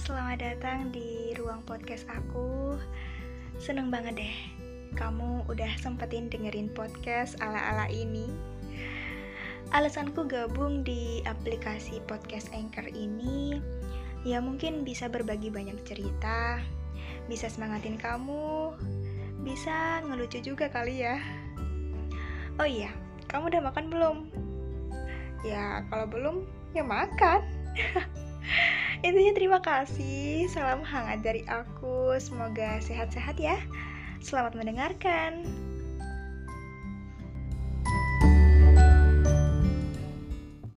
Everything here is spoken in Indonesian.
selamat datang di ruang podcast aku. Seneng banget deh, kamu udah sempetin dengerin podcast ala-ala ini. Alasanku gabung di aplikasi podcast Anchor ini, ya mungkin bisa berbagi banyak cerita, bisa semangatin kamu, bisa ngelucu juga kali ya. Oh iya, kamu udah makan belum? Ya, kalau belum, ya makan. Intinya terima kasih, salam hangat dari aku. Semoga sehat-sehat ya. Selamat mendengarkan.